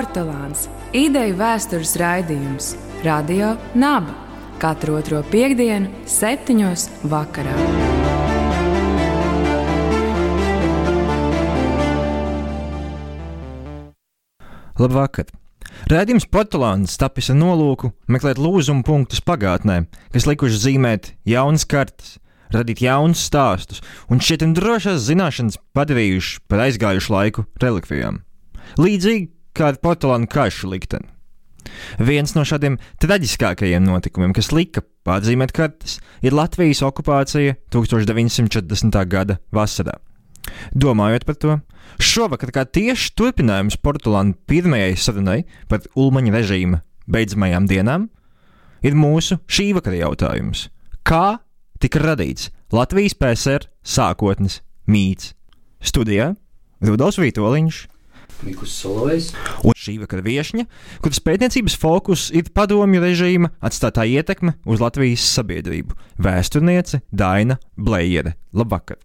Portugāns - ideju vēstures raidījums Radio Naba katru otro piekdienu, septiņos vakarā. Labvakar! Rādījums Portugāns tapis ar nolūku meklēt lūzumu punktus pagātnē, kas likuši zīmēt jaunas kartes, radīt jaunus stāstus un šķietam drošās zināšanas padarījuši par aizgājušu laiku relikvijām. Līdzīgi kā ar Portugānu kašu likteni. Viens no šādiem traģiskākajiem notikumiem, kas lika pārzīmēt kartes, ir Latvijas okupācija 1940. gada vasarā. Domājot par to, šovakar kā tieši turpinājums Portugāna pirmajai sarunai par Ulmaņa režīma beidzamajām dienām, ir mūsu šī vakara jautājums. Kā tika radīts Latvijas PSR sākotnes mīts? Studijā Rudolf Vītoliņš Mikus Solovejs. Un šī vakara viesņa, kuras pētniecības fokus ir padomju režīma atstātā ietekme uz Latvijas sabiedrību - vēsturniece Daina Blējere. Labvakar!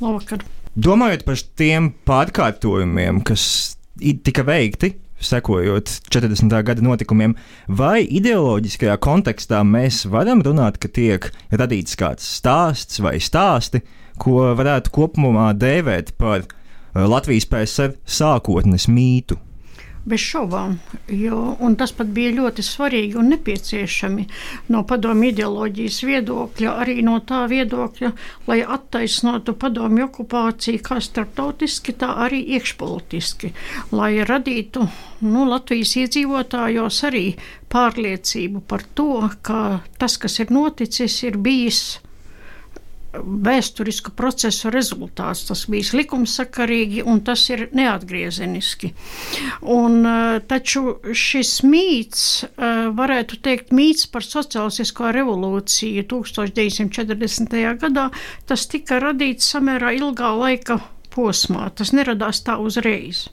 Labvakar! Domājot par tiem pārkārtojumiem, kas tika veikti, sekojot 40. gada notikumiem, vai ideoloģiskajā kontekstā mēs varam runāt, ka tiek radīts kāds stāsts vai stāsti, ko varētu kopumā dēvēt par Latvijas PSR sākotnes mītu. Bez šaubām, jo tas pat bija ļoti svarīgi un nepieciešami no padomju ideoloģijas viedokļa, arī no tā viedokļa, lai attaisnotu padomju okupāciju kā starptautiski, tā arī iekšpolitiski, lai radītu nu, Latvijas iedzīvotājos arī pārliecību par to, ka tas, kas ir noticis, ir bijis vēsturisku procesu rezultāts. Tas bija likumsakarīgi un tas ir neatgriezeniski. Un, eh, taču šis mīts, eh, varētu teikt, mīts par sociālistisko revolūciju 1940. gadā, tas tika radīts samērā ilgā laika posmā. Tas neradās tā uzreiz.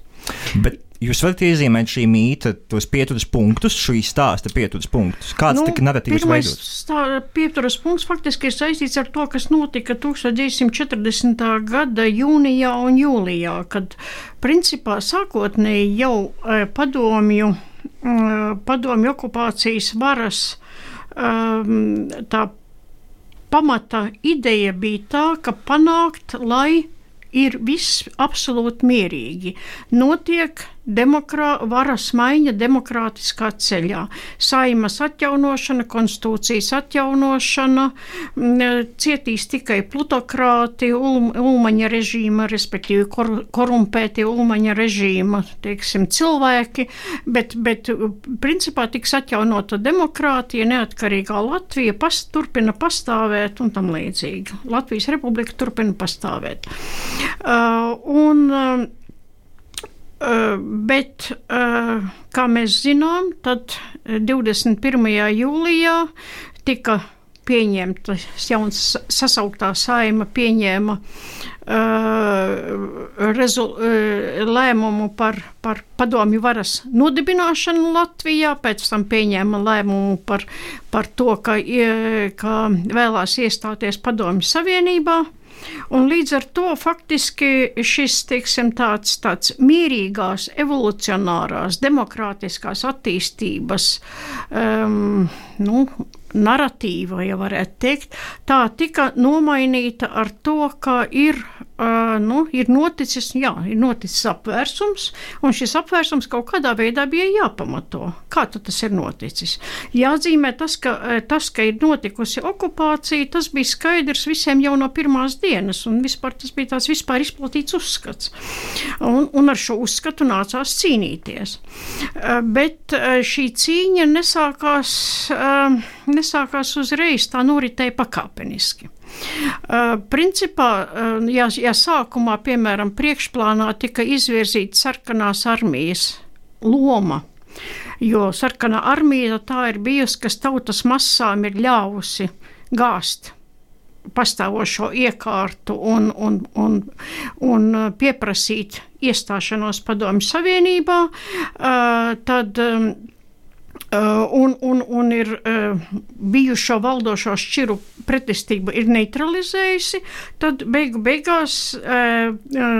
Bet Jūs varat iezīmēt šī mīta, tos pieturas punktus, šī stāsta pieturas punktus. Kāds nu, tika narratīvs veidots? Pieturas punkts faktiski ir saistīts ar to, kas notika 1940. gada jūnijā un jūlijā, kad principā sākotnēji jau e, padomju, e, padomju okupācijas varas e, tā pamata ideja bija tā, ka panākt, lai ir viss absolūti mierīgi. Notiek demokrā, varas maiņa demokrātiskā ceļā. Saimas atjaunošana, konstitūcijas atjaunošana, cietīs tikai plutokrāti, ul, ulmaņa režīma, respektīvi kor, korumpēti ulmaņa režīma teiksim, cilvēki, bet, bet principā tiks atjaunota demokrātija, neatkarīgā Latvija pas, turpina pastāvēt un tam līdzīgi. Latvijas republika turpina pastāvēt. Uh, un, uh, bet, kā mēs zinām, tad 21. Eh, jūlijā tika pieņemta jauns sasauktā saima pieņēma rezu, lēmumu par, par padomju varas nodibināšanu Latvijā, pēc tam pieņēma lēmumu par, par to, ka, ka vēlās iestāties padomju savienībā. Un līdz ar to faktiski šis teiksim, tāds, tāds mierīgās, evolucionārās, demokrātiskās attīstības um, nu, narratīva, ja varētu teikt, tā tika nomainīta ar to, ka ir, uh, nu, ir, noticis, jā, ir noticis apvērsums, un šis apvērsums kaut kādā veidā bija jāpamato. Kā tas ir noticis? Jāatzīmē tas, ka tas, ka ir notikusi okupācija, tas bija skaidrs visiem jau no pirmās dienas, un vispār tas bija tāds vispār izplatīts uzskats. Un, un ar šo uzskatu nācās cīnīties. Uh, bet uh, šī cīņa nesākās. Uh, nesākās uzreiz, tā noritēja pakāpeniski. Uh, principā, uh, ja, ja sākumā, piemēram, priekšplānā tika izvirzīta sarkanās armijas loma, jo sarkanā armija tā ir bijusi, kas tautas masām ir ļāvusi gāzt pastāvošo iekārtu un, un, un, un pieprasīt iestāšanos Padomju Savienībā, uh, tad Uh, un, un, un ir uh, bijušo valdošo šķiru pretestība ir neutralizējusi, tad beigu beigās, e,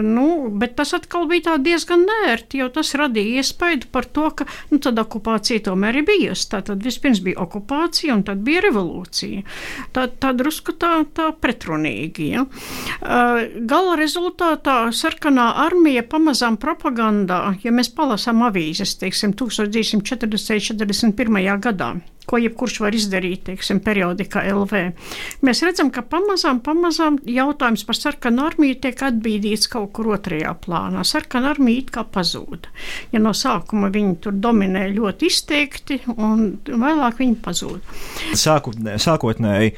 nu, bet tas atkal bija diezgan nērti, jo tas radīja iespaidu par to, ka nu, tad okupācija tomēr ir bijusi. Tātad vispirms bija okupācija un tad bija revolūcija. Tā, tā drusku tā, tā pretrunīgi. Ja. Gala rezultātā sarkanā armija pamazām propagandā, ja mēs palasām avīzes, teiksim, 1240. 41. gadā ko jebkurš var izdarīt, teiksim, periodikā LV. Mēs redzam, ka pamazām, pamazām jautājums par sarkanu armiju tiek atbīdīts kaut kur otrajā plānā. Sarkana armija it kā pazūda. Ja no sākuma viņi tur dominē ļoti izteikti, un vēlāk viņi pazūd. Sākotnē, sākotnēji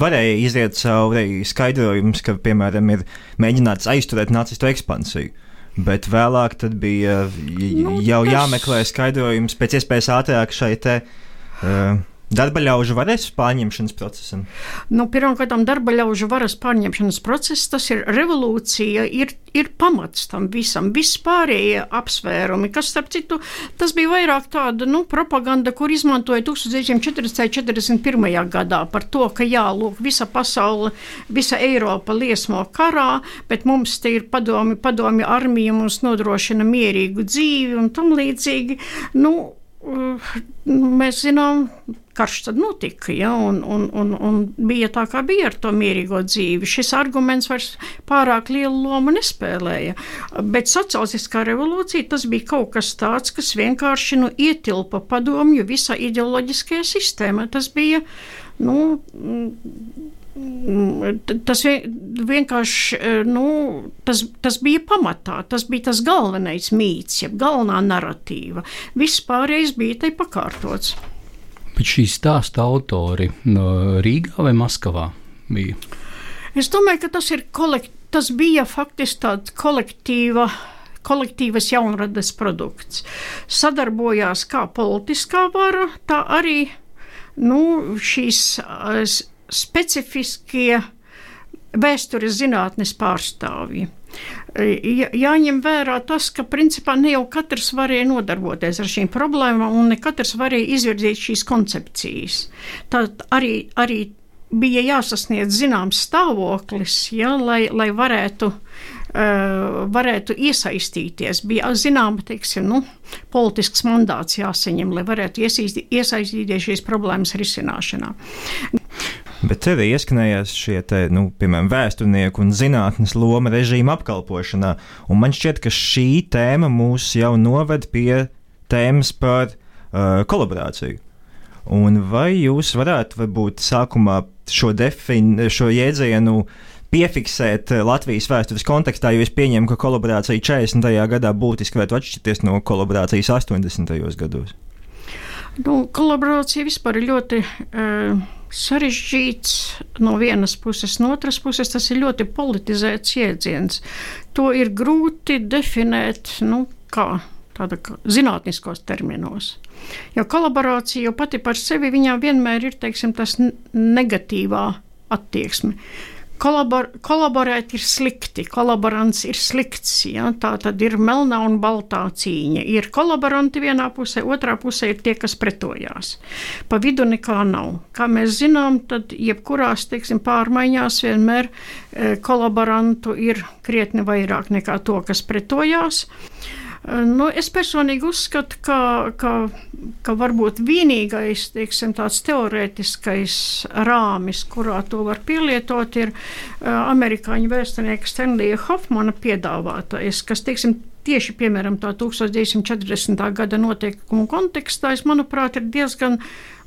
varēja iziet cauri skaidrojums, ka, piemēram, ir mēģināts aizturēt nacistu ekspansiju. Bet vēlāk bija nu, jau jāmeklē skaidrojums pēc iespējas ātrāk šai te Uh, Darba ļaužu varas pārņemšanas procesam? Nu, Pirmkārt, darba ļaužu varas pārņemšanas process, tas ir revolūcija, ir, ir pamats tam visam, vispārējie apsvērumi, kas, starp citu, tas bija vairāk tāda nu, propaganda, kur izmantoja 1940. gadā par to, ka jā, lūk, visa pasaule, visa Eiropa liesmo karā, bet mums te ir padomi, padomi armija, mums nodrošina mierīgu dzīvi un tam līdzīgi. Nu, mēs zinām, karš tad notika, ja, un, un, un, un bija tā, kā bija ar to mierīgo dzīvi. Šis arguments vairs pārāk lielu lomu nespēlēja. Bet sociālistiskā revolūcija tas bija kaut kas tāds, kas vienkārši nu, ietilpa padomju visā ideoloģiskajā sistēmā. Tas bija, nu, Tas vienkārši nu, tas, tas bija pamatā, tas bija tas galvenais mīts, jeb galvenā narratīva. Viss pārējais bija te pakārtots. Bet šī stāsta autori Rīgā vai Maskavā bija? Es domāju, ka tas, kolekt, tas bija faktiski tāds kolektīva kolektīvas jaunradas produkts. Sadarbojās kā politiskā vara, tā arī nu, šīs specifiskie vēstures zinātnes pārstāvji. Jāņem vērā tas, ka principā ne jau katrs varēja nodarboties ar šīm problēmām, un ne katrs varēja izvirzīt šīs koncepcijas. Tad arī, arī bija jāsasniedz zināms stāvoklis, ja, lai, lai varētu uh, varētu iesaistīties. Bija zināma, teiksim, nu, politisks mandāts jāsaņem, lai varētu iesaistīties šīs problēmas risināšanā. Bet te arī ieskanējās šie, te, nu, piemēram, vēsturnieku un zinātnes loma režīma apkalpošanā. Un man šķiet, ka šī tēma mūs jau noved pie tēmas par uh, kolaborāciju. Un vai jūs varētu varbūt sākumā šo, defin, šo jēdzienu uh, piefiksēt eh, Latvijas vēstures kontekstā, jo es pieņemu, ka kolaborācija 40. gadā būtiski varētu atšķirties no kolaborācijas 80. gados. Nu, kolaborācija vispār ir ļoti uh, sarežģīts no vienas puses, no otras puses tas ir ļoti politizēts jēdziens. To ir grūti definēt, nu, kā tāda zinātniskos terminos. Jo kolaborācija jau pati par sevi vienmēr ir teiksim, tas negatīvā attieksme kolabor, kolaborēt ir slikti, kolaborants ir slikts. Ja? Tā tad ir melnā un baltā cīņa. Ir kolaboranti vienā pusē, otrā pusē ir tie, kas pretojās. Pa vidu nekā nav. Kā mēs zinām, tad jebkurās teiksim, pārmaiņās vienmēr e, kolaborantu ir krietni vairāk nekā to, kas pretojās. Nu, es personīgi uzskatu, ka, ka, ka varbūt vienīgais teiksim, tāds teorētiskais rāmis, kurā to var pielietot, ir amerikāņu vēsturnieka Stanlija Hofmana piedāvātais, kas, teiksim, tieši piemēram tā 1940. gada notikumu kontekstā, es, manuprāt, ir diezgan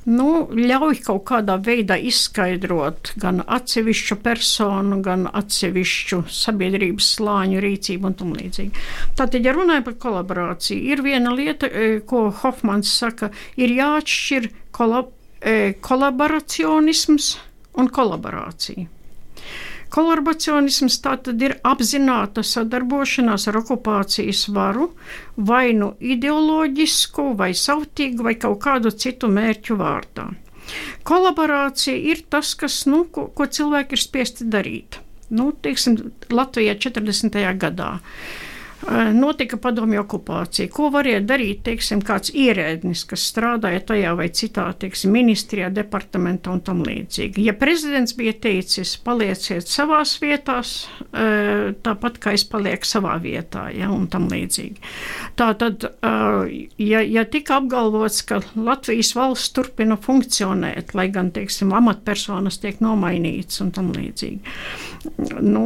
nu, ļauj kaut kādā veidā izskaidrot gan atsevišķu personu, gan atsevišķu sabiedrības slāņu rīcību un tam līdzīgi. Tātad, ja runājam par kolaborāciju, ir viena lieta, e, ko Hofmans saka, ir jāatšķir kolab e, kolaboracionisms un kolaborācija. Kolaboracionisms tātad ir apzināta sadarbošanās ar okupācijas varu, vai nu ideoloģisku, vai sautīgu, vai kaut kādu citu mērķu vārdā. Kolaborācija ir tas, kas, nu, ko, ko cilvēki ir spiesti darīt. Nu, teiksim, Latvijā 40. gadā. Notika padomju okupācija. Ko varēja darīt, teiksim, kāds ierēdnis, kas strādāja tajā vai citā, teiksim, ministrijā, departamentā un tam līdzīgi. Ja prezidents bija teicis, palieciet savās vietās, tāpat kā es palieku savā vietā, ja, un tam līdzīgi. Tā tad, ja, ja tika apgalvots, ka Latvijas valsts turpina funkcionēt, lai gan, teiksim, amatpersonas tiek nomainītas un tam līdzīgi. Nu,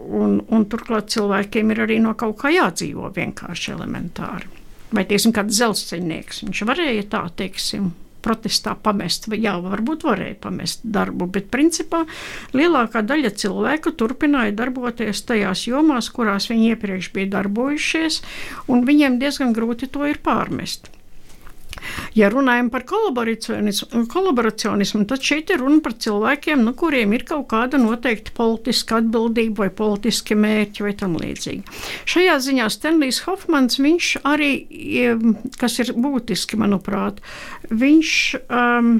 Un, un turklāt cilvēkiem ir arī no kaut kā jādzīvo vienkārši elementāri. Vai, teiksim, kāds dzelzceļnieks, viņš varēja tā, teiksim, protestā pamest, jā, varbūt varēja pamest darbu, bet principā lielākā daļa cilvēku turpināja darboties tajās jomās, kurās viņi iepriekš bija darbojušies, un viņiem diezgan grūti to ir pārmest. Ja runājam par kolaboracionismu, kolaboracionismu, tad šeit ir runa par cilvēkiem, nu, kuriem ir kaut kāda noteikta politiska atbildība vai politiski mērķi vai tam līdzīgi. Šajā ziņā Stanlijs Hofmans, viņš arī, kas ir būtiski, manuprāt, viņš um,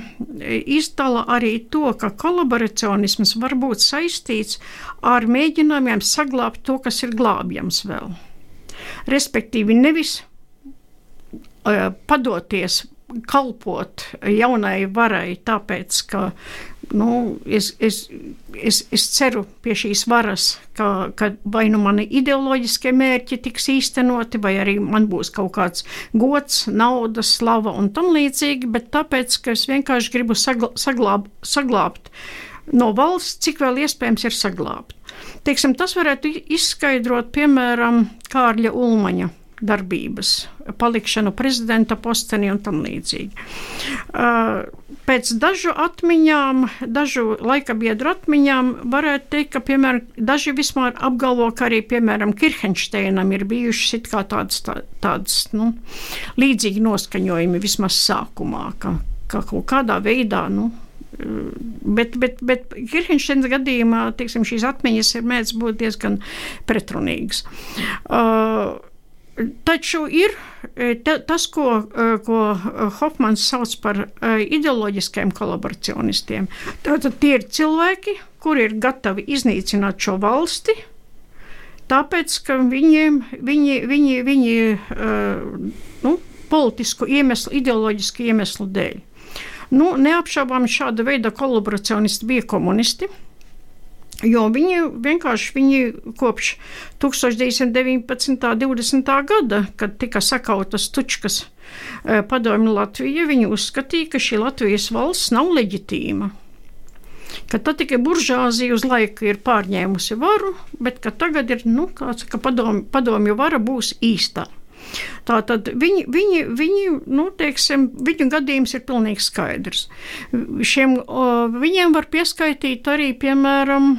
izdala arī to, ka kolaboracionisms var būt saistīts ar mēģinājumiem saglabāt to, kas ir glābjams vēl. Respektīvi, nevis padoties kalpot jaunai varai, tāpēc ka nu, es, es, es, es ceru pie šīs varas, ka, ka vai nu mani ideoloģiskie mērķi tiks īstenoti, vai arī man būs kaut kāds gods, nauda, slava un tam līdzīgi, bet tāpēc, ka es vienkārši gribu sagl saglāb, saglābt no valsts, cik vēl iespējams ir saglābt. Teiksim, tas varētu izskaidrot, piemēram, Kārļa Ulmaņa darbības, palikšanu prezidenta postenī un tam līdzīgi. Pēc dažu atmiņām, dažu laika biedru atmiņām, varētu teikt, ka piemēram, daži vispār apgalvo, ka arī piemēram Kirchensteinam ir bijušas tādas, tādas nu, līdzīgi noskaņojumi vismaz sākumā, ka, ka kaut kādā veidā. Nu, Bet, bet, bet Kirchensteina gadījumā teiksim, šīs atmiņas ir mēdz būt diezgan pretrunīgas. Uh, Taču ir e, tas, ko, e, ko Hofmans sauc par e, ideoloģiskiem kolaboracionistiem. Tātad tie ir cilvēki, kuri ir gatavi iznīcināt šo valsti, tāpēc, ka viņiem, viņi, viņi, viņi nu, politisku iemeslu, ideoloģisku iemeslu dēļ. Nu, neapšaubām šāda veida kolaboracionisti bija komunisti. Jo viņi vienkārši viņi kopš 1919. un 20. gada, kad tika sakautas tučkas e, padomju Latvija, viņi uzskatīja, ka šī Latvijas valsts nav leģitīma. Ka tā tikai buržāzija uz laiku ir pārņēmusi varu, bet tagad ir nu, kāds, ka padomju, padomju vara būs īstā. Tātad viņi, viņi, viņi, nu, teiksim, viņu gadījums ir pilnīgi skaidrs. Šiem, viņiem var pieskaitīt arī, piemēram,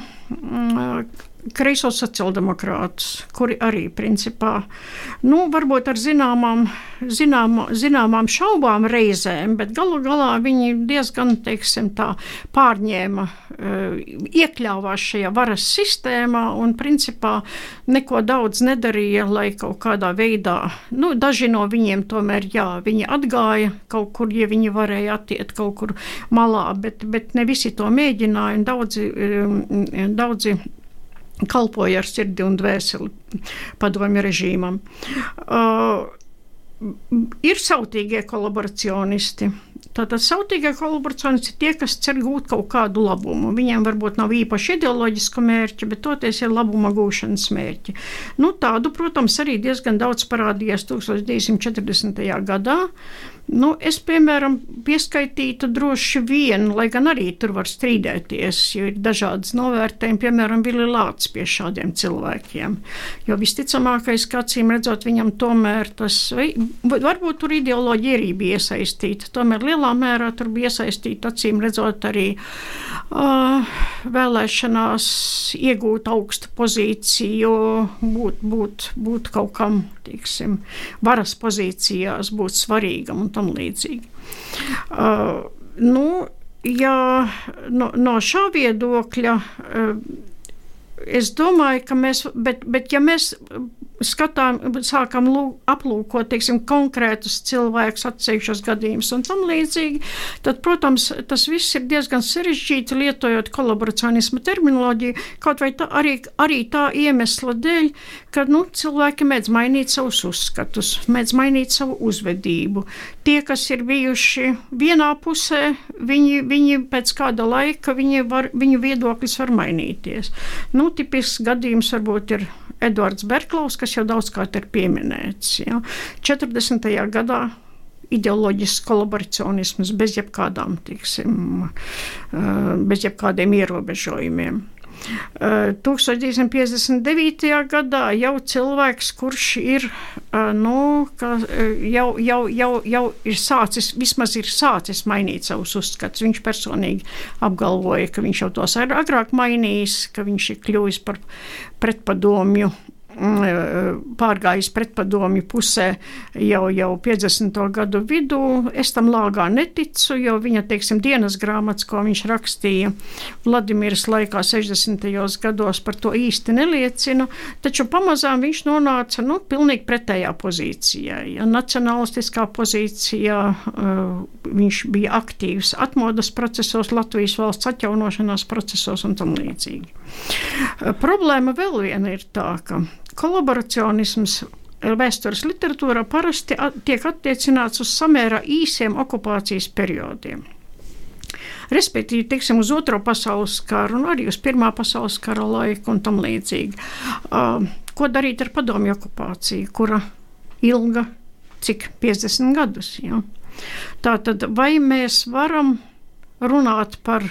kreiso sociāldemokrātus, kuri arī principā, nu, varbūt ar zināmām, zināmā, zināmām šaubām reizēm, bet galu galā viņi diezgan, teiksim, tā pārņēma, eh, iekļāvās šajā varas sistēmā un principā neko daudz nedarīja, lai kaut kādā veidā, nu, daži no viņiem tomēr, jā, viņi atgāja kaut kur, ja viņi varēja attiet kaut kur malā, bet, bet ne visi to mēģināja un daudzi, eh, daudzi kalpoja ar sirdi un dvēseli padomju režīmam. Uh, ir sautīgie kolaboracionisti. Tātad sautīgie kolaboracionisti ir tie, kas cer gūt kaut kādu labumu. Viņiem varbūt nav īpaši ideoloģisku mērķu, bet toties ir labuma gūšanas mērķi. Nu, tādu, protams, arī diezgan daudz parādījās 1940. gadā. Nu, es, piemēram, pieskaitītu droši vien, lai gan arī tur var strīdēties, jo ir dažādas novērtējumi, piemēram, Vili Lācis pie šādiem cilvēkiem. Jo visticamākais, ka acīm redzot, viņam tomēr tas, varbūt tur ideoloģija arī bija iesaistīta, tomēr lielā mērā tur bija iesaistīta, acīm redzot, arī uh, vēlēšanās iegūt augstu pozīciju, būt, būt, būt kaut kam, teiksim, varas pozīcijās, būt svarīgam un tam līdzīgi. Uh, nu, ja no, no šā viedokļa uh, es domāju, ka mēs, bet, bet ja mēs skatām, sākam lūk, aplūkot teiksim, konkrētus cilvēkus, atsevišķos gadījumus un tam līdzīgi, tad, protams, tas viss ir diezgan sarežģīti lietojot kolaboracionismu terminoloģiju, kaut vai tā, arī, arī tā iemesla dēļ, ka nu, cilvēki mēdz mainīt savus uzskatus, mēdz mainīt savu uzvedību. Tie, kas ir bijuši vienā pusē, viņi, viņi pēc kāda laika, viņi var, viņu viedoklis var mainīties. Nu, tipisks gadījums varbūt ir Edvards Berklaus, kas jau daudzkārt ir pieminēts. Ja. 40. gadā ideoloģisks kolaboracionisms bez jebkādām, tiksim, eh, bez jebkādiem ierobežojumiem. 1959. Eh, gadā jau cilvēks, kurš ir, eh, nu, jau, jau, jau, jau ir sācis, vismaz ir sācis mainīt savus uzskatus. Viņš personīgi apgalvoja, ka viņš jau tos ir agrāk mainījis, ka viņš ir kļuvis par pretpadomju pārgājis pretpadomju pusē jau, jau 50. gadu vidū. Es tam lāgā neticu, jo viņa, teiksim, dienas grāmatas, ko viņš rakstīja Vladimiras laikā 60. gados, par to īsti neliecina, taču pamazām viņš nonāca, nu, pilnīgi pretējā pozīcijā. Ja, nacionalistiskā pozīcijā uh, viņš bija aktīvs atmodas procesos, Latvijas valsts atjaunošanās procesos un tam līdzīgi. Uh, problēma vēl viena ir tā, ka kolaboracionisms vēstures literatūrā parasti tiek attiecināts uz samērā īsiem okupācijas periodiem. Respektīvi, teiksim, uz Otro pasaules karu un arī uz Pirmā pasaules kara laiku un tam līdzīgi. Uh, ko darīt ar padomju okupāciju, kura ilga cik 50 gadus? Ja? Tā tad vai mēs varam runāt par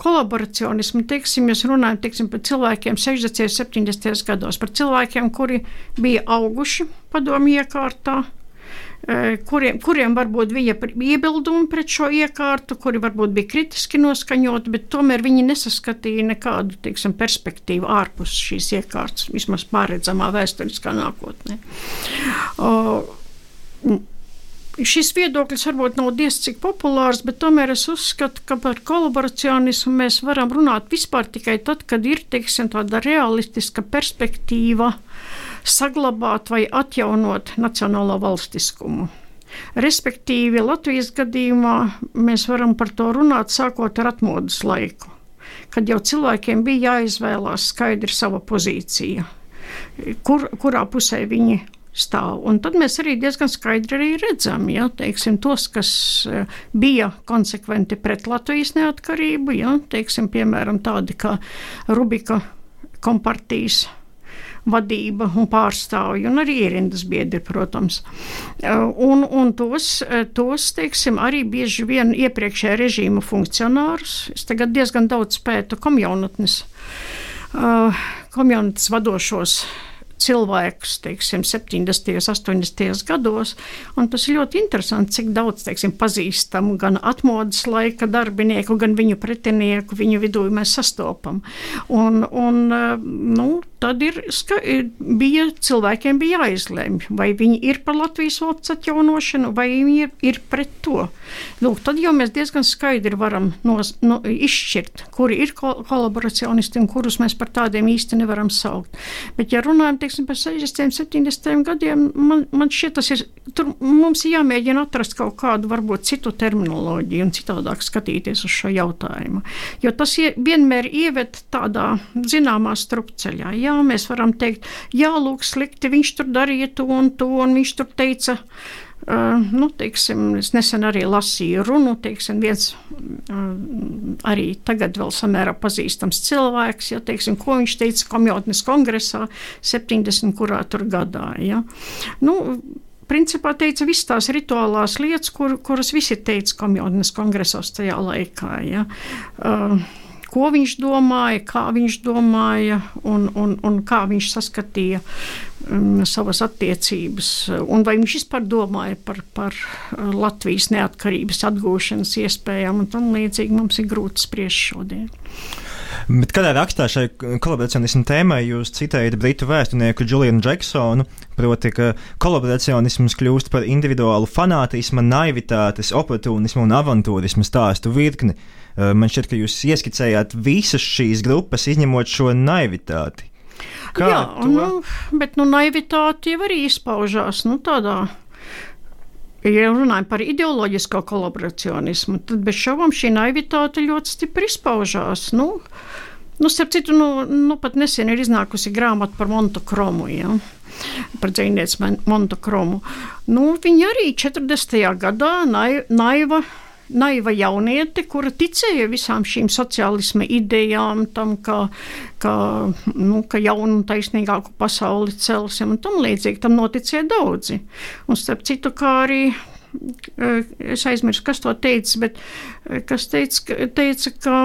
kolaboracionismu, teiksim, mēs runājam teiksim, par cilvēkiem 60. un 70. gados, par cilvēkiem, kuri bija auguši padomju iekārtā. E, kuriem, kuriem varbūt bija iebildumi pret šo iekārtu, kuri varbūt bija kritiski noskaņoti, bet tomēr viņi nesaskatīja nekādu teiksim, perspektīvu ārpus šīs iekārtas, vismaz pārredzamā vēsturiskā nākotnē. O, Šis viedoklis varbūt nav diezgan cik populārs, bet tomēr es uzskatu, ka par kolaboracionismu mēs varam runāt vispār tikai tad, kad ir teiksim, tāda realistiska perspektīva saglabāt vai atjaunot nacionālo valstiskumu. Respektīvi, Latvijas gadījumā mēs varam par to runāt sākot ar atmodas laiku, kad jau cilvēkiem bija jāizvēlās skaidri sava pozīcija, kur, kurā pusē viņi stāv. Un tad mēs arī diezgan skaidri arī redzam, ja, teiksim, tos, kas e, bija konsekventi pret Latvijas neatkarību, ja, teiksim, piemēram, tādi kā Rubika kompartijas vadība un pārstāvji, un arī ierindas biedri, protams. E, un, un tos, e, tos, teiksim, arī bieži vien iepriekšējā režīma funkcionārus. Es tagad diezgan daudz pētu komjaunatnes, komjaunatnes vadošos cilvēkus, teiksim, 70. un 80. gados. Tas ir ļoti interesanti, cik daudz teiksim, pazīstamu gan atmodas laika darbinieku, gan viņu pretinieku viņu vidū mēs sastopam. Un, un, nu, tad ir, bija, cilvēkiem bija jāizlemj, vai viņi ir par Latvijas valsts atjaunošanu, vai viņi ir, ir pret to. Lūk, tad jau mēs diezgan skaidri varam nos, no, izšķirt, kuri ir kol kolaboracionisti un kurus mēs par tādiem īsti nevaram saukt. Bet, ja runājam teiksim, par 60, 70 gadiem, man, man šķiet, tas ir, tur mums ir jāmēģina atrast kaut kādu varbūt citu terminoloģiju un citādāk skatīties uz šo jautājumu. Jo tas vienmēr ieved tādā zināmā strupceļā. Jā, mēs varam teikt, jā, lūk, slikti, viņš tur darīja to un to, un viņš tur teica. Nu, teiksim, es nesen arī lasīju runu, teiksim, viens arī tagad vēl samērā pazīstams cilvēks, ja, teiksim, ko viņš teica komjotnes kongresā 70. kurā tur gadā. Ja. Nu, principā teica visas tās rituālās lietas, kur, kuras visi teica komjotnes kongresos tajā laikā. Ja. Uh, ko viņš domāja, kā viņš domāja un, un, un kā viņš saskatīja um, savas attiecības. Un vai viņš vispār domāja par, par uh, Latvijas neatkarības atgūšanas iespējām un tam līdzīgi mums ir grūti spriest šodien. Bet kādā rakstā šai kolaboracionismu tēmai jūs citējat britu vēsturnieku Julianu Džeksonu, proti, ka kolaboracionisms kļūst par individuālu fanātismu, naivitātes, oportunismu un avantūrismu stāstu virkni. Man šķiet, ka jūs ieskicējāt visas šīs grupas, izņemot šo naivitāti. Kā Jā, to? nu, bet nu, naivitāte jau arī izpaužās nu, tādā. Ja runājam par ideoloģisko kolaboracionismu, tad bez šaubām šī naivitāte ļoti stipri izpaužās. Nu, nu, starp citu, nu, nu, pat nesen ir iznākusi grāmata par Montokromu. Ja? Par dzīvnieci Montokromu. Nu, viņa arī 40. gadā nai, naiva naiva jauniete, kura ticēja visām šīm sociālisma idejām, tam, ka, ka, nu, ka jaunu un taisnīgāku pasauli celsim un tam līdzīgi. Tam noticēja daudzi. Un starp citu, kā arī eh, es aizmirsu, kas to teica, bet eh, kas teica, teica ka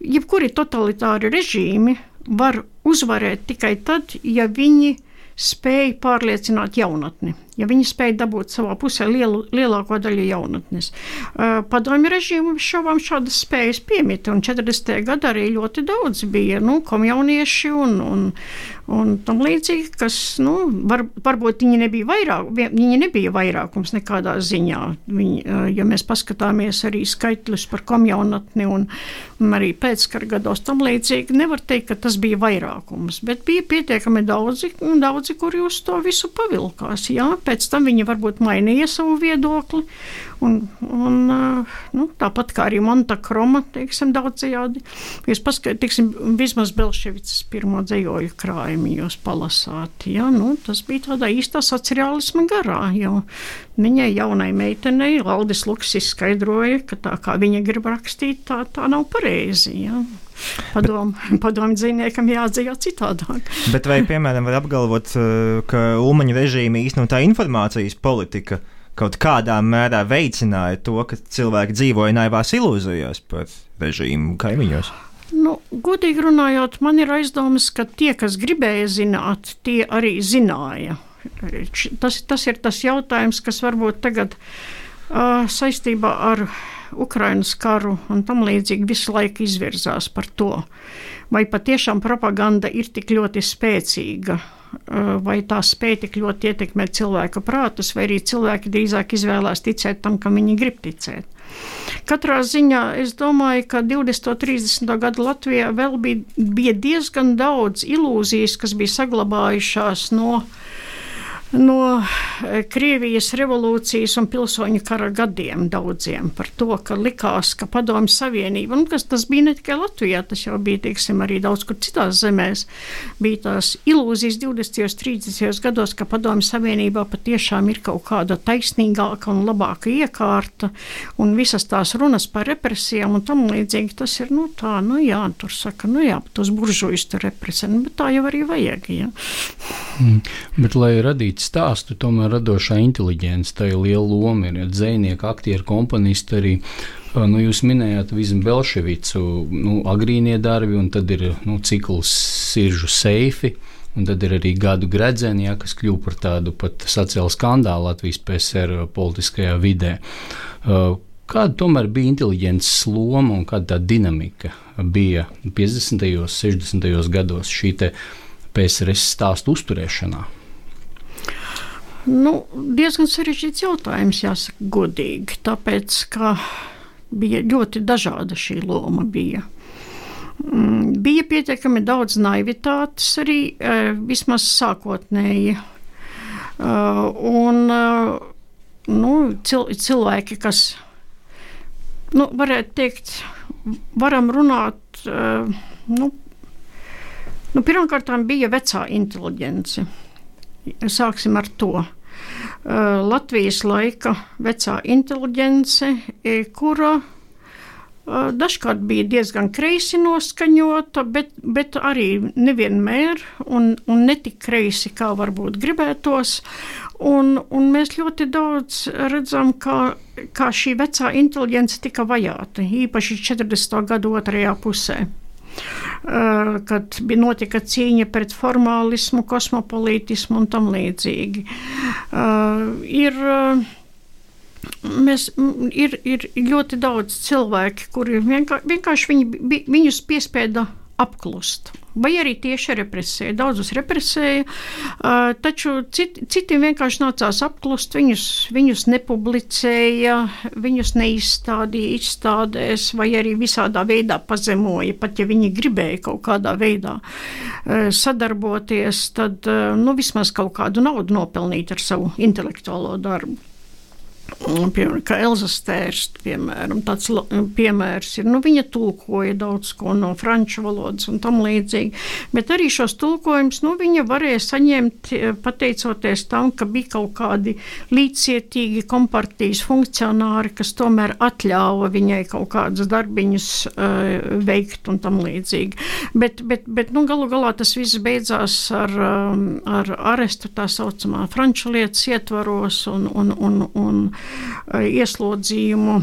jebkuri totalitāri režīmi var uzvarēt tikai tad, ja viņi spēj pārliecināt jaunatni ja viņi spēja dabūt savā pusē lielu, lielāko daļu jaunatnes. Padomju režīmu šaubām šādas spējas piemita, un 40. gadā arī ļoti daudz bija nu, komjaunieši un, un, un tam līdzīgi, kas, nu, var, varbūt viņi nebija, vairāk, viņi nebija vairākums nekādā ziņā. Viņi, ja mēs paskatāmies arī skaitļus par komjaunatni un, un arī pēckara gados tam līdzīgi, nevar teikt, ka tas bija vairākums, bet bija pietiekami daudzi, daudzi kuri uz to visu pavilkās. Jā, pēc tam viņi varbūt mainīja savu viedokli. Un, un, nu, tāpat kā arī Montakroma, teiksim, daudzajādi. Jūs paskatīsim, vismaz Belševicas pirmo dzējoļu krājumu jūs palasāt. Ja? Nu, tas bija tādā īstā sociālisma garā, jo viņai jaunai meitenei Aldis Luks izskaidroja, ka tā kā viņa grib rakstīt, tā, tā nav pareizi. Ja? Padomu padom dzīvniekam jādzīvo citādāk. Bet vai, piemēram, var apgalvot, eh, ka Ulmaņa režīma īstenotā informācijas politika kaut kādā mērā veicināja to, ka cilvēki dzīvoja naivās ilūzijās par režīmu kaimiņos? Nu, godīgi runājot, man ir aizdomas, ka tie, kas gribēja zināt, tie arī zināja. Tas, tas ir tas jautājums, kas varbūt tagad uh, saistībā ar Ukrainas karu un tam līdzīgi visu laiku izvirzās par to, vai patiešām propaganda ir tik ļoti spēcīga, eh, vai tā spēj tik ļoti ietekmēt cilvēka prātus, vai arī cilvēki drīzāk izvēlās ticēt tam, kam viņi grib ticēt. Katrā ziņā es domāju, ka 20. un 30. gadu Latvijā vēl bija, bija diezgan daudz ilūzijas, kas bija saglabājušās no uh, no eh, Krievijas revolūcijas un pilsoņu kara gadiem daudziem par to, ka likās, ka padomju savienība, un kas tas bija ne tikai Latvijā, tas jau bija, teiksim, arī daudz kur citās zemēs, bija tās ilūzijas 20. un 30. gados, ka padomju savienībā patiešām ir kaut kāda taisnīgāka un labāka iekārta, un visas tās runas par represijām un tam līdzīgi, tas ir, nu tā, nu jā, tur saka, nu jā, tos buržujus tur represē, nu, bet tā jau arī vajag, jā. Mm, bet, lai radītu radīt stāstu, tomēr radošā inteligence tai liela loma ir. Ja dzēnieki, aktieri, komponisti arī. Nu, jūs minējāt Vizmu Belševicu, nu, agrīnie darbi, un tad ir nu, cikls Siržu seifi. Un tad ir arī gadu gredzeni, ja, kas kļuva par tādu pat sociālu skandālu Latvijas PSR politiskajā vidē. Kāda tomēr bija inteliģences loma un kāda tā dinamika bija 50. un 60. gados šī PSRS stāstu uzturēšanā? Nu, diezgan sarežģīts jautājums, jāsaka, godīgi. Tāpēc, ka bija ļoti dažāda šī loma. Bija. Mm, bija pietiekami daudz naivitātes arī, e, vismaz sākotnēji. E, un e, nu, cil cilvēki, kas, nu, varētu teikt, varam runāt, nu, nu pirmkārt, bija vecā inteligence. Sāksim ar to. Latvijas laika vecā inteligence, kura dažkārt bija diezgan kreisi noskaņota, bet, bet arī nevienmēr un, un ne tik kreisi, kā varbūt gribētos. Un, un mēs ļoti daudz redzam, kā, kā šī vecā inteligence tika vajāta, īpaši 40. gadu otrajā pusē. Eh, kad bija notika cīņa pret formālismu, kosmopolītismu un tam līdzīgi. Eh, ir, eh, mēs, ir, ir ļoti daudz cilvēki, kuri vienkārši, vienkārši viņi, viņus piespieda apklust. Vai arī tieši represēja. Daudzus represēja, uh, taču cit, citiem vienkārši nācās apklust. Viņus, viņus nepublicēja, viņus neizstādīja izstādēs, vai arī visādā veidā pazemoja. Pat ja viņi gribēja kaut kādā veidā uh, sadarboties, tad uh, nu, vismaz kaut kādu naudu nopelnīt ar savu intelektuālo darbu. Piemēram, kā Elza Stērsta, piemēram, tāds piemērs ir. Nu, viņa tulkoja daudz ko no franču valodas un tam līdzīgi, bet arī šos tulkojumus nu, viņa varēja saņemt e, pateicoties tam, ka bija kaut kādi līdzcietīgi kompartijas funkcionāri, kas tomēr atļāva viņai kaut kādus darbiņus uh, veikt un tam līdzīgi. Bet, bet, bet nu, galu galā tas viss beidzās ar, um, ar arestu tā saucamā franču lietas ietvaros un, un, un, un Eh, ieslodzījumu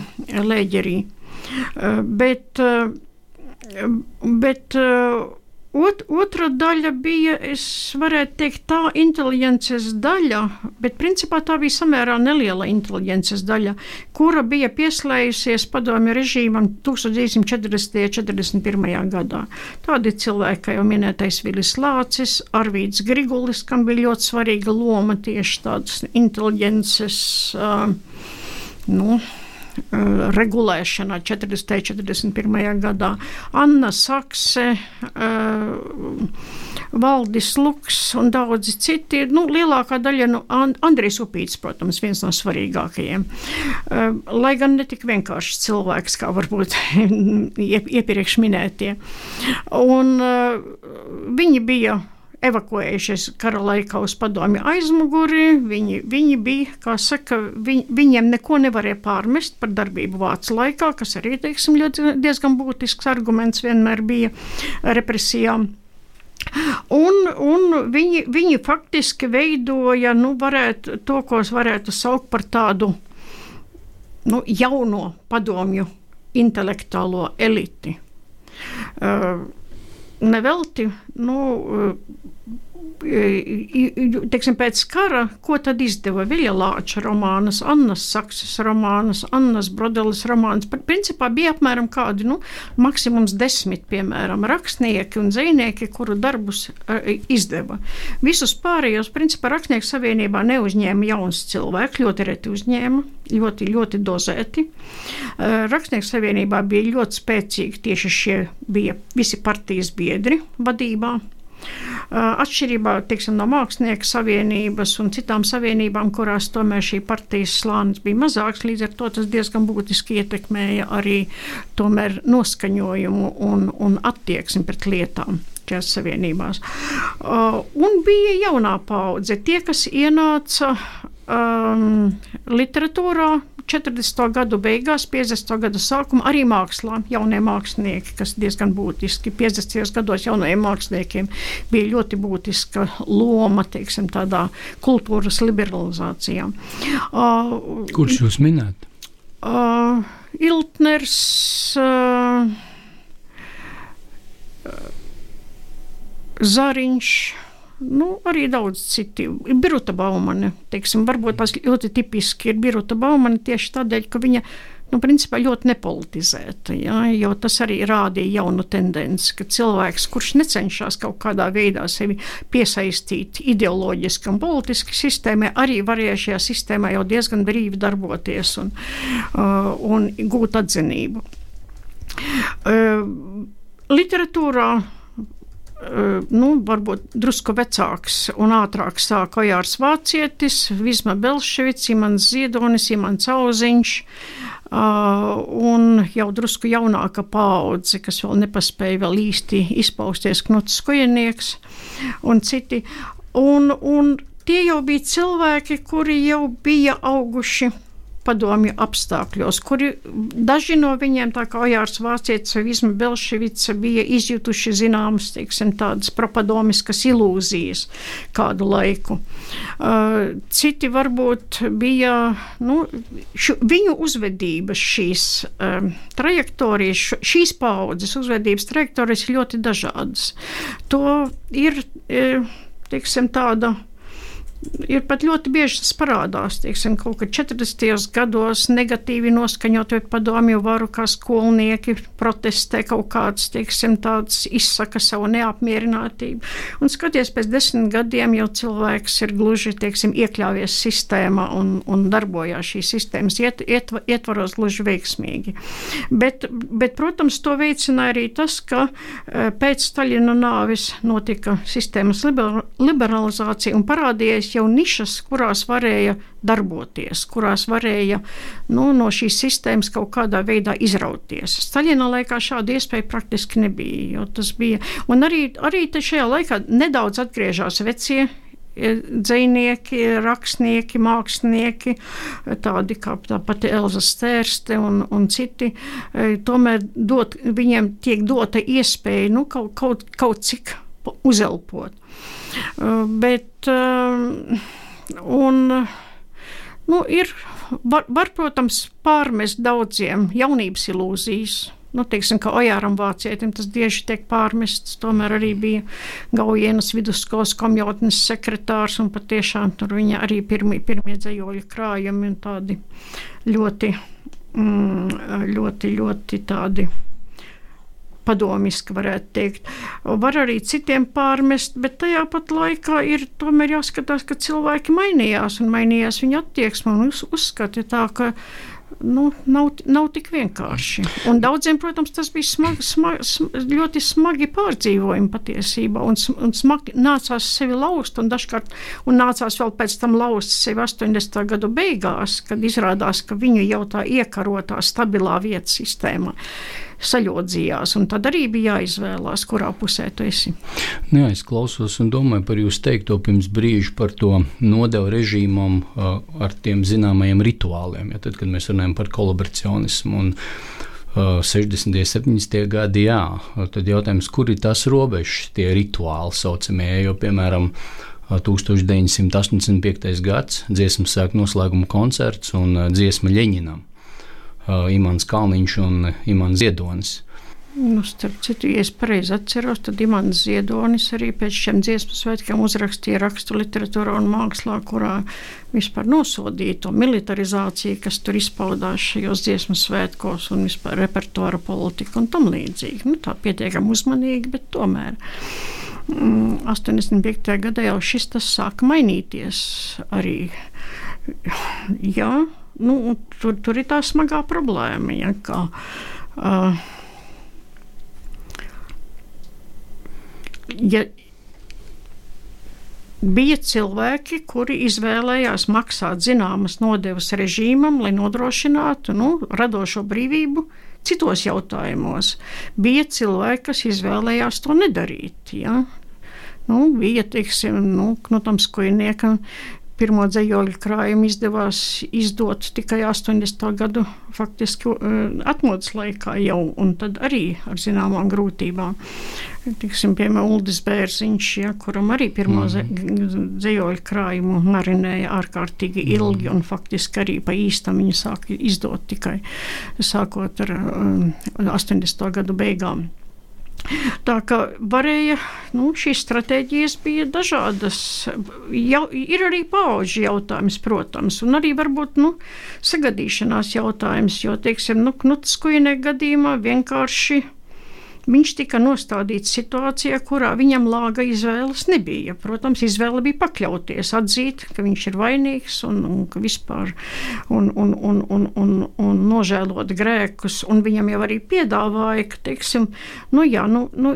leģerī. Eh, bet, eh, bet Ot, otra daļa bija, es varētu teikt, tā inteligences daļa, bet principā tā bija samērā neliela inteligences daļa, kura bija pieslējusies padomju režīmam 1940. un 41. gadā. Tādi cilvēki, kā jau minētais Vilis Lācis, Arvīds Grigulis, kam bija ļoti svarīga loma tieši tādas inteligences. Uh, nu, regulēšanā 40. un 41. gadā. Anna Sakse, eh, Valdis Luks un daudzi citi. Nu, lielākā daļa, nu, Andrijs Upīts, protams, viens no svarīgākajiem. Eh, lai gan ne tik vienkāršs cilvēks, kā varbūt iepriekš minētie. Un viņi bija evakuējušies kara laikā uz padomju aizmuguri. Viņi, viņi bija, kā saka, viņ, viņiem neko nevarēja pārmest par darbību Vācu laikā, kas arī, teiksim, diezgan būtisks arguments vienmēr bija represijām. Un, un viņi, viņi faktiski veidoja nu, varētu, to, ko varētu saukt par tādu nu, jauno padomju intelektuālo eliti. Uh, nevelti, nu, teiksim, pēc kara, ko tad izdeva Vilja Lāča romānas, Annas Saksas romānas, Annas Brodeles romānas. Principā bija apmēram kādi, nu, maksimums desmit, piemēram, rakstnieki un zvejnieki, kuru darbus uh, izdeva. Visus pārējos, principā, Rakstnieku savienībā neuzņēma jauns cilvēks, ļoti reti uzņēma, ļoti, ļoti dozēti. Uh, Rakstnieku savienībā bija ļoti spēcīgi tieši šie bija visi partijas biedri vadībā. Atšķirībā teiksim, no Mākslinieku savienības un citām savienībām, kurās tomēr šī partijas slānis bija mazāks, līdz ar to tas diezgan būtiski ietekmēja arī noskaņojumu un, un attieksmi pret lietām šajās savienībās. Uh, un bija jaunā paudze, tie, kas ienāca um, literatūrā, 40. gadu beigās, 50. gadu sākumā arī mākslā jaunie mākslinieki, kas diezgan būtiski. 50. gados jaunajiem māksliniekiem bija ļoti būtiska loma teiksim, tādā kultūras liberalizācijā. Uh, Kurš jūs minējat? Uh, Iltners. Uh, Zariņš, Nu, arī daudz citi. Biruta Baumane, teiksim, varbūt tas ļoti tipiski ir Biruta Baumane tieši tādēļ, ka viņa nu, principā ļoti nepolitizēta. Ja, jo tas arī rādīja jaunu tendenci, ka cilvēks, kurš necenšas kaut kādā veidā sevi piesaistīt ideoloģiski un politiski sistēmai, arī varēja šajā sistēmā jau diezgan brīvi darboties un, uh, un gūt atzinību. Uh, literatūrā nu, varbūt drusku vecāks un ātrāk sāka Ojārs Vācietis, Visma Belševics, Imants Ziedonis, Imants Auziņš. Un jau drusku jaunāka paudze, kas vēl nepaspēja vēl īsti izpausties, Knuts Skujenieks un citi. Un, un tie jau bija cilvēki, kuri jau bija auguši padomju apstākļos, kuri daži no viņiem, tā kā Ojārs Vācietis vai Visma Belševica, bija izjutuši zināmas, teiksim, tādas propadomiskas ilūzijas kādu laiku. Uh, citi varbūt bija, nu, šu, viņu uzvedības šīs um, trajektorijas, šīs paudzes uzvedības trajektorijas ļoti dažādas. To ir, teiksim, tāda ir pat ļoti bieži tas parādās. Tieksim, kaut kad 40. gados negatīvi noskaņot padomju varu, kā skolnieki protestē kaut kāds, tieksim, tāds izsaka savu neapmierinātību. Un skaties, pēc desmit gadiem jau cilvēks ir gluži, tieksim, iekļāvies sistēmā un, un darbojās šīs sistēmas iet, iet, ietvaros gluži veiksmīgi. Bet, bet, protams, to veicināja arī tas, ka e, pēc Staļina nāvis notika sistēmas liberalizācija un parādījās jau nišas, kurās varēja darboties, kurās varēja nu, no šīs sistēmas kaut kādā veidā izrauties. Staļina laikā šāda iespēja praktiski nebija. Bija. Un arī, arī šajā laikā nedaudz atgriežas vecie e, dzinieki, rakstnieki, mākslinieki, tādi kā tā pati Elza Stērste un, un citi. E, tomēr dot, viņiem tiek dota iespēja nu, kaut, kaut, kaut cik uzelpot. E, bet, Un, nu, ir, var, var, protams, pārmest daudziem jaunības ilūzijas. Nu, teiksim, ka Ojāram Vācietim tas tieši tiek pārmests. Tomēr arī bija Gaujienas vidusskolas komjotnes sekretārs, un patiešām tur viņa arī pirmie, pirmie dzējoļu krājumi un tādi ļoti, mm, ļoti, ļoti tādi padomiski, varētu teikt. Var arī citiem pārmest, bet tajā pat laikā ir tomēr jāskatās, ka cilvēki mainījās un mainījās viņa attieksme un uz, uzskati tā, ka nu, nav, nav tik vienkārši. Un daudziem, protams, tas bija smagi, smagi, ļoti smagi pārdzīvojumi patiesībā. Un, un smagi nācās sevi laust, un dažkārt un nācās vēl pēc tam laust sevi 80. gadu beigās, kad izrādās, ka viņu jau tā iekarotā stabilā vietas sistēma saļodzījās. Tad arī bija jāizvēlās, kurā pusē tu esi. Nu, jā, es klausos un domāju par jūsu teikto pirms brīža par to nodevu režīmam ar tiem zināmajiem rituāliem. Ja, tad, kad mēs runājam par kolaboracionismu un 60. un 70. gadi, jā, tad jautājums, kur ir tas robežs, tie rituāli saucamie, jo, piemēram, 1985. gads dziesmu sāk noslēguma koncerts un dziesma Ļeņinam. Uh, Imants Kalniņš un Imants Ziedonis. Nu, starp citu, ja es pareizi atceros, tad Imants Ziedonis arī pēc šiem dziesmu svētkiem uzrakstīja rakstu literatūrā un mākslā, kurā vispār nosodīja to militarizāciju, kas tur izpaudās šajos dziesmu svētkos un vispār repertuāra politika un tam līdzīgi. Nu, tā pietiekami uzmanīgi, bet tomēr. 85. Mm, gadā jau šis tas sāka mainīties arī. Jā, nu, tur, tur ir tā smagā problēma. Ja, ka, uh, ja, bija cilvēki, kuri izvēlējās maksāt zināmas nodevas režīmam, lai nodrošinātu nu, radošo brīvību citos jautājumos. Bija cilvēki, kas izvēlējās to nedarīt. Ja? Nu, bija, teiksim, nu, Knutam Skujniekam Pirmo dzējoļu krājumu izdevās izdot tikai 80. gadu faktiski atmodas laikā jau, un tad arī ar zināmām grūtībām. Tiksim, piemēram, Uldis Bērziņš, ja, kuram arī pirmo mm. dzējoļu krājumu marinēja ārkārtīgi ilgi, mm. un faktiski arī pa īstam viņu sāka izdot tikai sākot ar um, eh, 80. gadu beigām. Tā kā varēja, nu, šīs stratēģijas bija dažādas. Jau, ir arī pauģu jautājums, protams, un arī varbūt nu, sagadīšanās jautājums, jo, teiksim, nu, Knuts Kuinē gadījumā vienkārši Viņš tika nostādīts situācijā, kurā viņam lāga izvēles nebija. Protams, izvēle bija pakļauties, atzīt, ka viņš ir vainīgs un, un ka vispār un, un, un, un, un, un nožēlot grēkus. Un viņam jau arī piedāvāja, ka, teiksim, nu jā, nu, nu,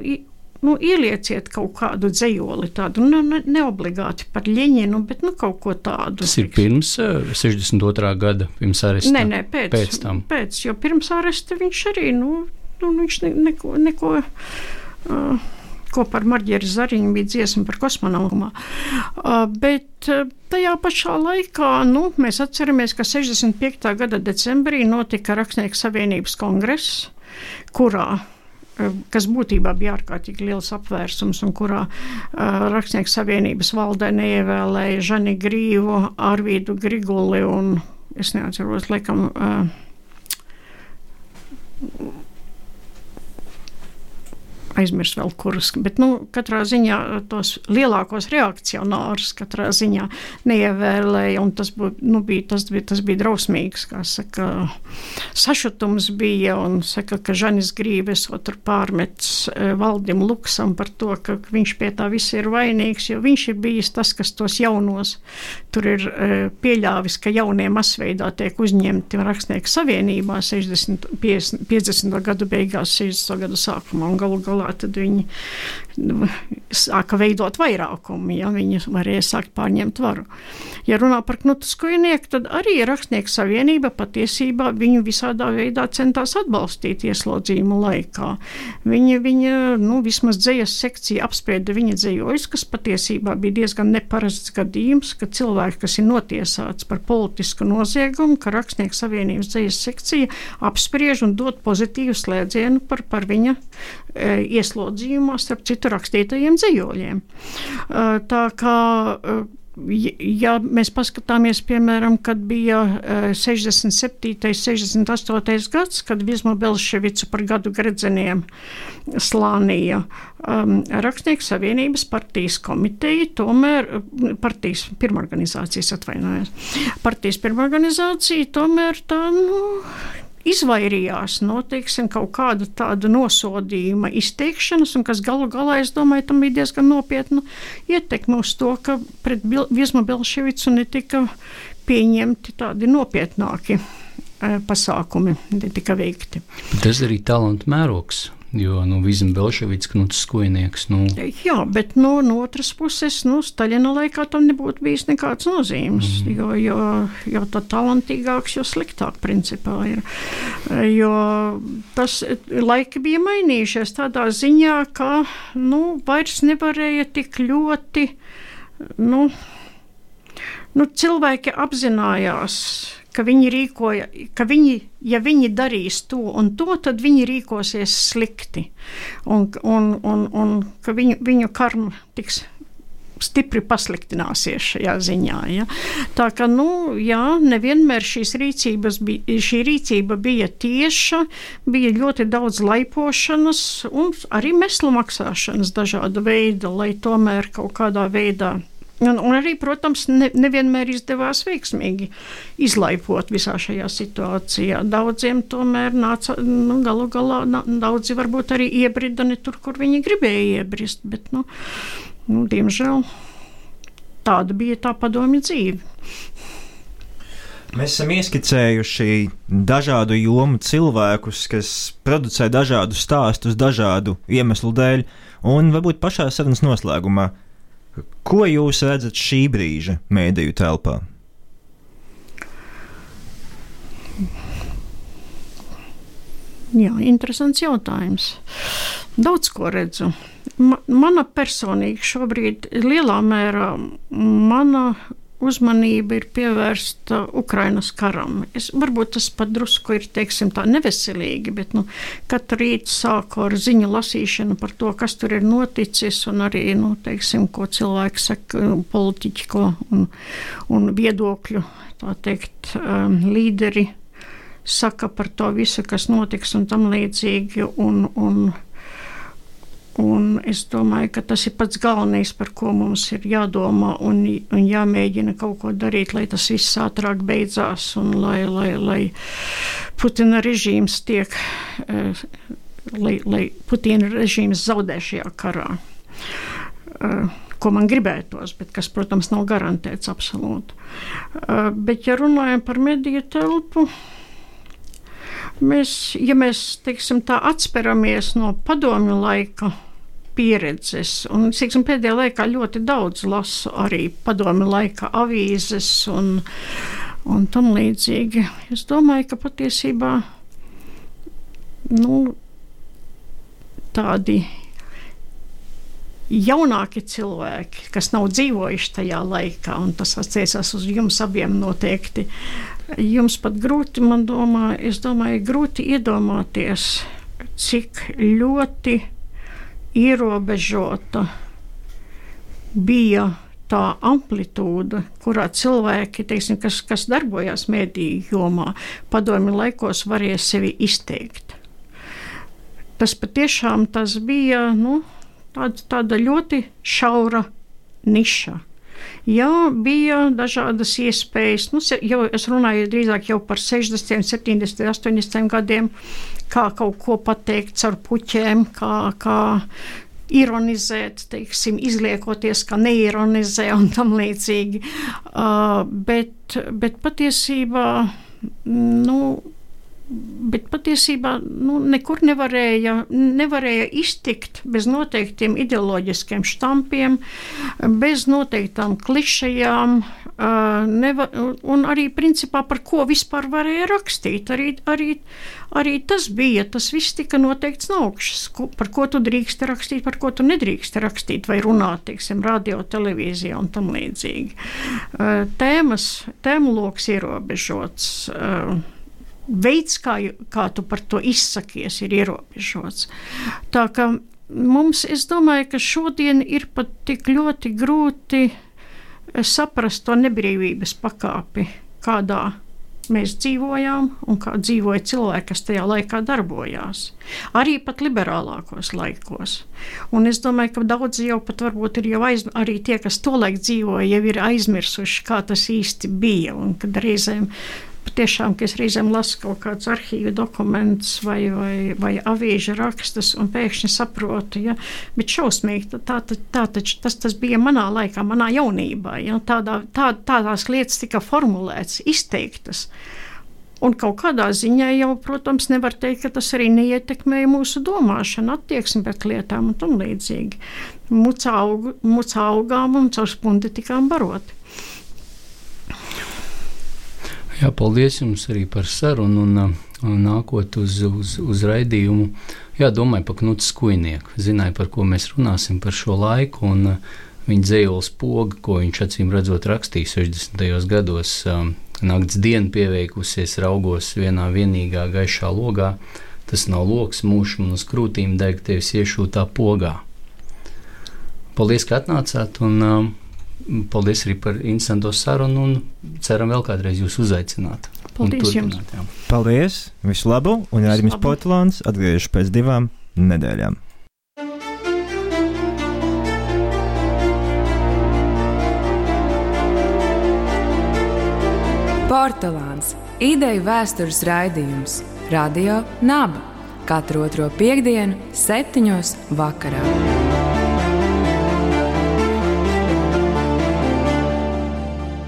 nu, ielieciet kaut kādu dzējoli, tādu nu, ne, neobligāti par ļeņinu, bet nu, kaut ko tādu. Tas ir pirms uh, 62. gada, pirms aresta? Nē, nē, pēc, pēc tam. Pēc, jo pirms aresta viņš arī, nu, nu, viņš ne, neko. neko uh, ko par Marģēru Zariņu bija dziesma par kosmonautu. Uh, bet uh, tajā pašā laikā nu, mēs atceramies, ka 65. gada decembrī notika Rakstnieku savienības kongress, kurā uh, kas būtībā bija ārkārtīgi liels apvērsums, un kurā uh, Rakstnieku savienības valdē neievēlēja Žani Grīvu, Arvīdu Griguli un es neatceros, laikam. Uh, aizmirst vēl kurus. Bet, nu, katrā ziņā tos lielākos reakcionārus katrā ziņā neievēlēja, tas, bū, nu, bija, tas, bija, tas bija drausmīgs, saka, sašutums bija, un saka, ka Žanis Grības tur pārmets e, valdim Luksam par to, ka viņš pie tā viss ir vainīgs, jo viņš ir bijis tas, kas tos jaunos tur ir e, pieļāvis, ka jaunie masveidā tiek uzņemti rakstnieku savienībā 60, 50, 50. gadu beigās, 60. gadu sākumā, un galu galā tad viņi nu, sāka veidot vairākumu, ja viņi varēja sākt pārņemt varu. Ja runā par Knutu Skujnieku, tad arī Rakstnieku savienība patiesībā viņu visādā veidā centās atbalstīt ieslodzījumu laikā. Viņa, viņa nu, vismaz dzējas sekcija apsprieda viņa dzējojus, kas patiesībā bija diezgan neparasts gadījums, ka cilvēki, kas ir notiesāts par politisku noziegumu, ka Rakstnieku savienības dzējas sekcija apspriež un dod pozitīvu slēdzienu par, par viņa ieslodzījumā starp citu rakstītajiem dzējoļiem. E, tā kā e, Ja mēs paskatāmies, piemēram, kad bija 67. un 68. gads, kad Vizma Belševicu par gadu gredzeniem slānīja um, Rakstnieku savienības partijas komiteja, tomēr partijas pirmorganizācijas atvainojās. Partijas pirmorganizācija tomēr tā, nu, izvairījās no teiksim, kaut kāda tāda nosodījuma izteikšanas, un kas galu galā, es domāju, tam bija diezgan nopietna ietekme uz to, ka pret Viesmu Belševicu netika pieņemti tādi nopietnāki e, pasākumi, netika veikti. Tas arī talantu mērogs. Jo nu, Vizma Belševics, Knuts Skojnieks. Nu. Jā, bet nu, no otras puses, nu, Staļina laikā tam nebūtu bijis nekāds nozīmes. Mm. Jo, jo, jo tā talantīgāks, jo sliktāk principā ir. Jo tas laiki bija mainījušies tādā ziņā, ka nu, vairs nevarēja tik ļoti. Nu, nu, cilvēki apzinājās, ka viņi rīkoja, ka viņi, ja viņi darīs to un to, tad viņi rīkosies slikti, un, un, un, un ka viņu, viņu karma tiks stipri pasliktināsies šajā ziņā. Ja? Tā ka, nu, jā, nevienmēr bija, šī rīcība bija tieša, bija ļoti daudz laipošanas un arī meslu maksāšanas dažāda veida, lai tomēr kaut kādā veidā Un, un arī, protams, ne, nevienmēr izdevās veiksmīgi izlaipot visā šajā situācijā. Daudziem tomēr nāca, nu, galu galā, daudzi varbūt arī iebrida ne tur, kur viņi gribēja iebrist, bet, nu, nu diemžēl tāda bija tā padomju dzīve. Mēs esam ieskicējuši dažādu jomu cilvēkus, kas producē dažādu stāstus, dažādu iemeslu dēļ, un varbūt pašā sarunas noslēgumā Ko jūs redzat šī brīža mēdīju telpā? Jā, interesants jautājums. Daudz ko redzu. Ma, mana personīgi šobrīd lielā mērā mana uzmanība ir pievērsta Ukrainas karam. Es, varbūt tas pat drusku ir teiksim, neveselīgi, bet nu, katru rītu sāku ar ziņu lasīšanu par to, kas tur ir noticis, un arī nu, teiksim, ko cilvēki saka, politiķi ko, un, un viedokļu teikt, um, līderi saka par to visu, kas notiks un tam līdzīgi. Un, un, Un es domāju, ka tas ir pats galvenais, par ko mums ir jādomā un, un jāmēģina kaut ko darīt, lai tas viss ātrāk beidzās un lai, lai, lai Putina režīms tiek, eh, lai, lai Putina režīms zaudē šajā karā. Eh, ko man gribētos, bet kas, protams, nav garantēts absolūti. Eh, bet, ja runājam par mediju telpu, Mēs, ja mēs teiksim, tā atsperamies no padomju laika pieredzes, un teiksim, pēdējā laikā ļoti daudz lasu arī padomju laika avīzes un, un tam līdzīgi, es domāju, ka patiesībā nu, tādi jaunāki cilvēki, kas nav dzīvojuši tajā laikā, un tas attiecas uz jums abiem noteikti. Jums pat grūti, man domā, domāju, grūti iedomāties, cik ļoti ierobežota bija tā amplitūda, kurā cilvēki, teiksim, kas, kas darbojās mediju jomā, padomju laikos varēja sevi izteikt. tas patiešām tas bija nu, tāda, tāda ļoti šaura niša. Jā, bija dažādas iespējas. Nu, jau, es runāju drīzāk par 60, 70, 80 gadiem, kā kaut ko pateikt caur puķiem, kā, kā ironizēt, teiksim, izliekoties, ka neironizē un tam līdzīgi. Uh, bet, bet patiesībā, nu, Bet patiesībā nu, nekur nevarēja, nevarēja iztikt bez noteiktiem ideoloģiskiem štampiem, bez noteiktām klišejām, neva, un arī principā par ko vispār varēja rakstīt. Arī, arī, arī tas bija, tas viss tika noteikts no augšas, ko, par ko tu drīkst rakstīt, par ko tu nedrīkst rakstīt vai runāt, teiksim, radio, televīzijā un tam līdzīgi. Tēmas, tēmu loks ierobežots veids, kā, kā tu par to izsakies, ir ierobežots. Tā kā mums, es domāju, ka šodien ir pat tik ļoti grūti saprast to nebrīvības pakāpi, kādā mēs dzīvojām un kā dzīvoja cilvēki, kas tajā laikā darbojās. Arī pat liberālākos laikos. Un es domāju, ka daudzi jau pat varbūt ir jau aiz, arī tie, kas tolaik dzīvoja, jau ir aizmirsuši, kā tas īsti bija. Un kad reizēm Patiešām, ka es reizēm lasu kaut kādus arhīvu dokumentus vai, vai, vai avīžu rakstus, un pēkšņi saprotu, ja, bet šausmīgi, tā, tā, tā tas, tas bija manā laikā, manā jaunībā. Ja, tādā, tā, tādās lietas tika formulētas, izteiktas. Un kaut kādā ziņā jau, protams, nevar teikt, ka tas arī neietekmēja mūsu domāšanu, attieksmi pret lietām un tam līdzīgi. Mucā aug, augām un caur spundi tikām baroti. Jā, paldies jums arī par sarunu un, un nākot uz, uz, uz raidījumu. Jā, domāju par Knuts Skujnieku. Zināju, par ko mēs runāsim par šo laiku. Un, Viņa dzīslis poga, ko viņš acīm redzot rakstīja 60. gados, um, naktas diena pieveikusies, raugos vienā vienīgā gaišā logā. Tas nav lokus, mūžs man uz krūtīm deg tevis iešūtā pogā. Paldies, ka atnācāt! Un, um, Paldies arī par interesantu sarunu un ceram vēl kādreiz jūs uzaicināt. Paldies jums! Jā. Paldies! Visu labu! Un Rādījums Portugāns atgriežas pēc divām nedēļām. Portugāns - ideju vēstures raidījums Radio Naba katru otro piekdienu, septiņos vakarā.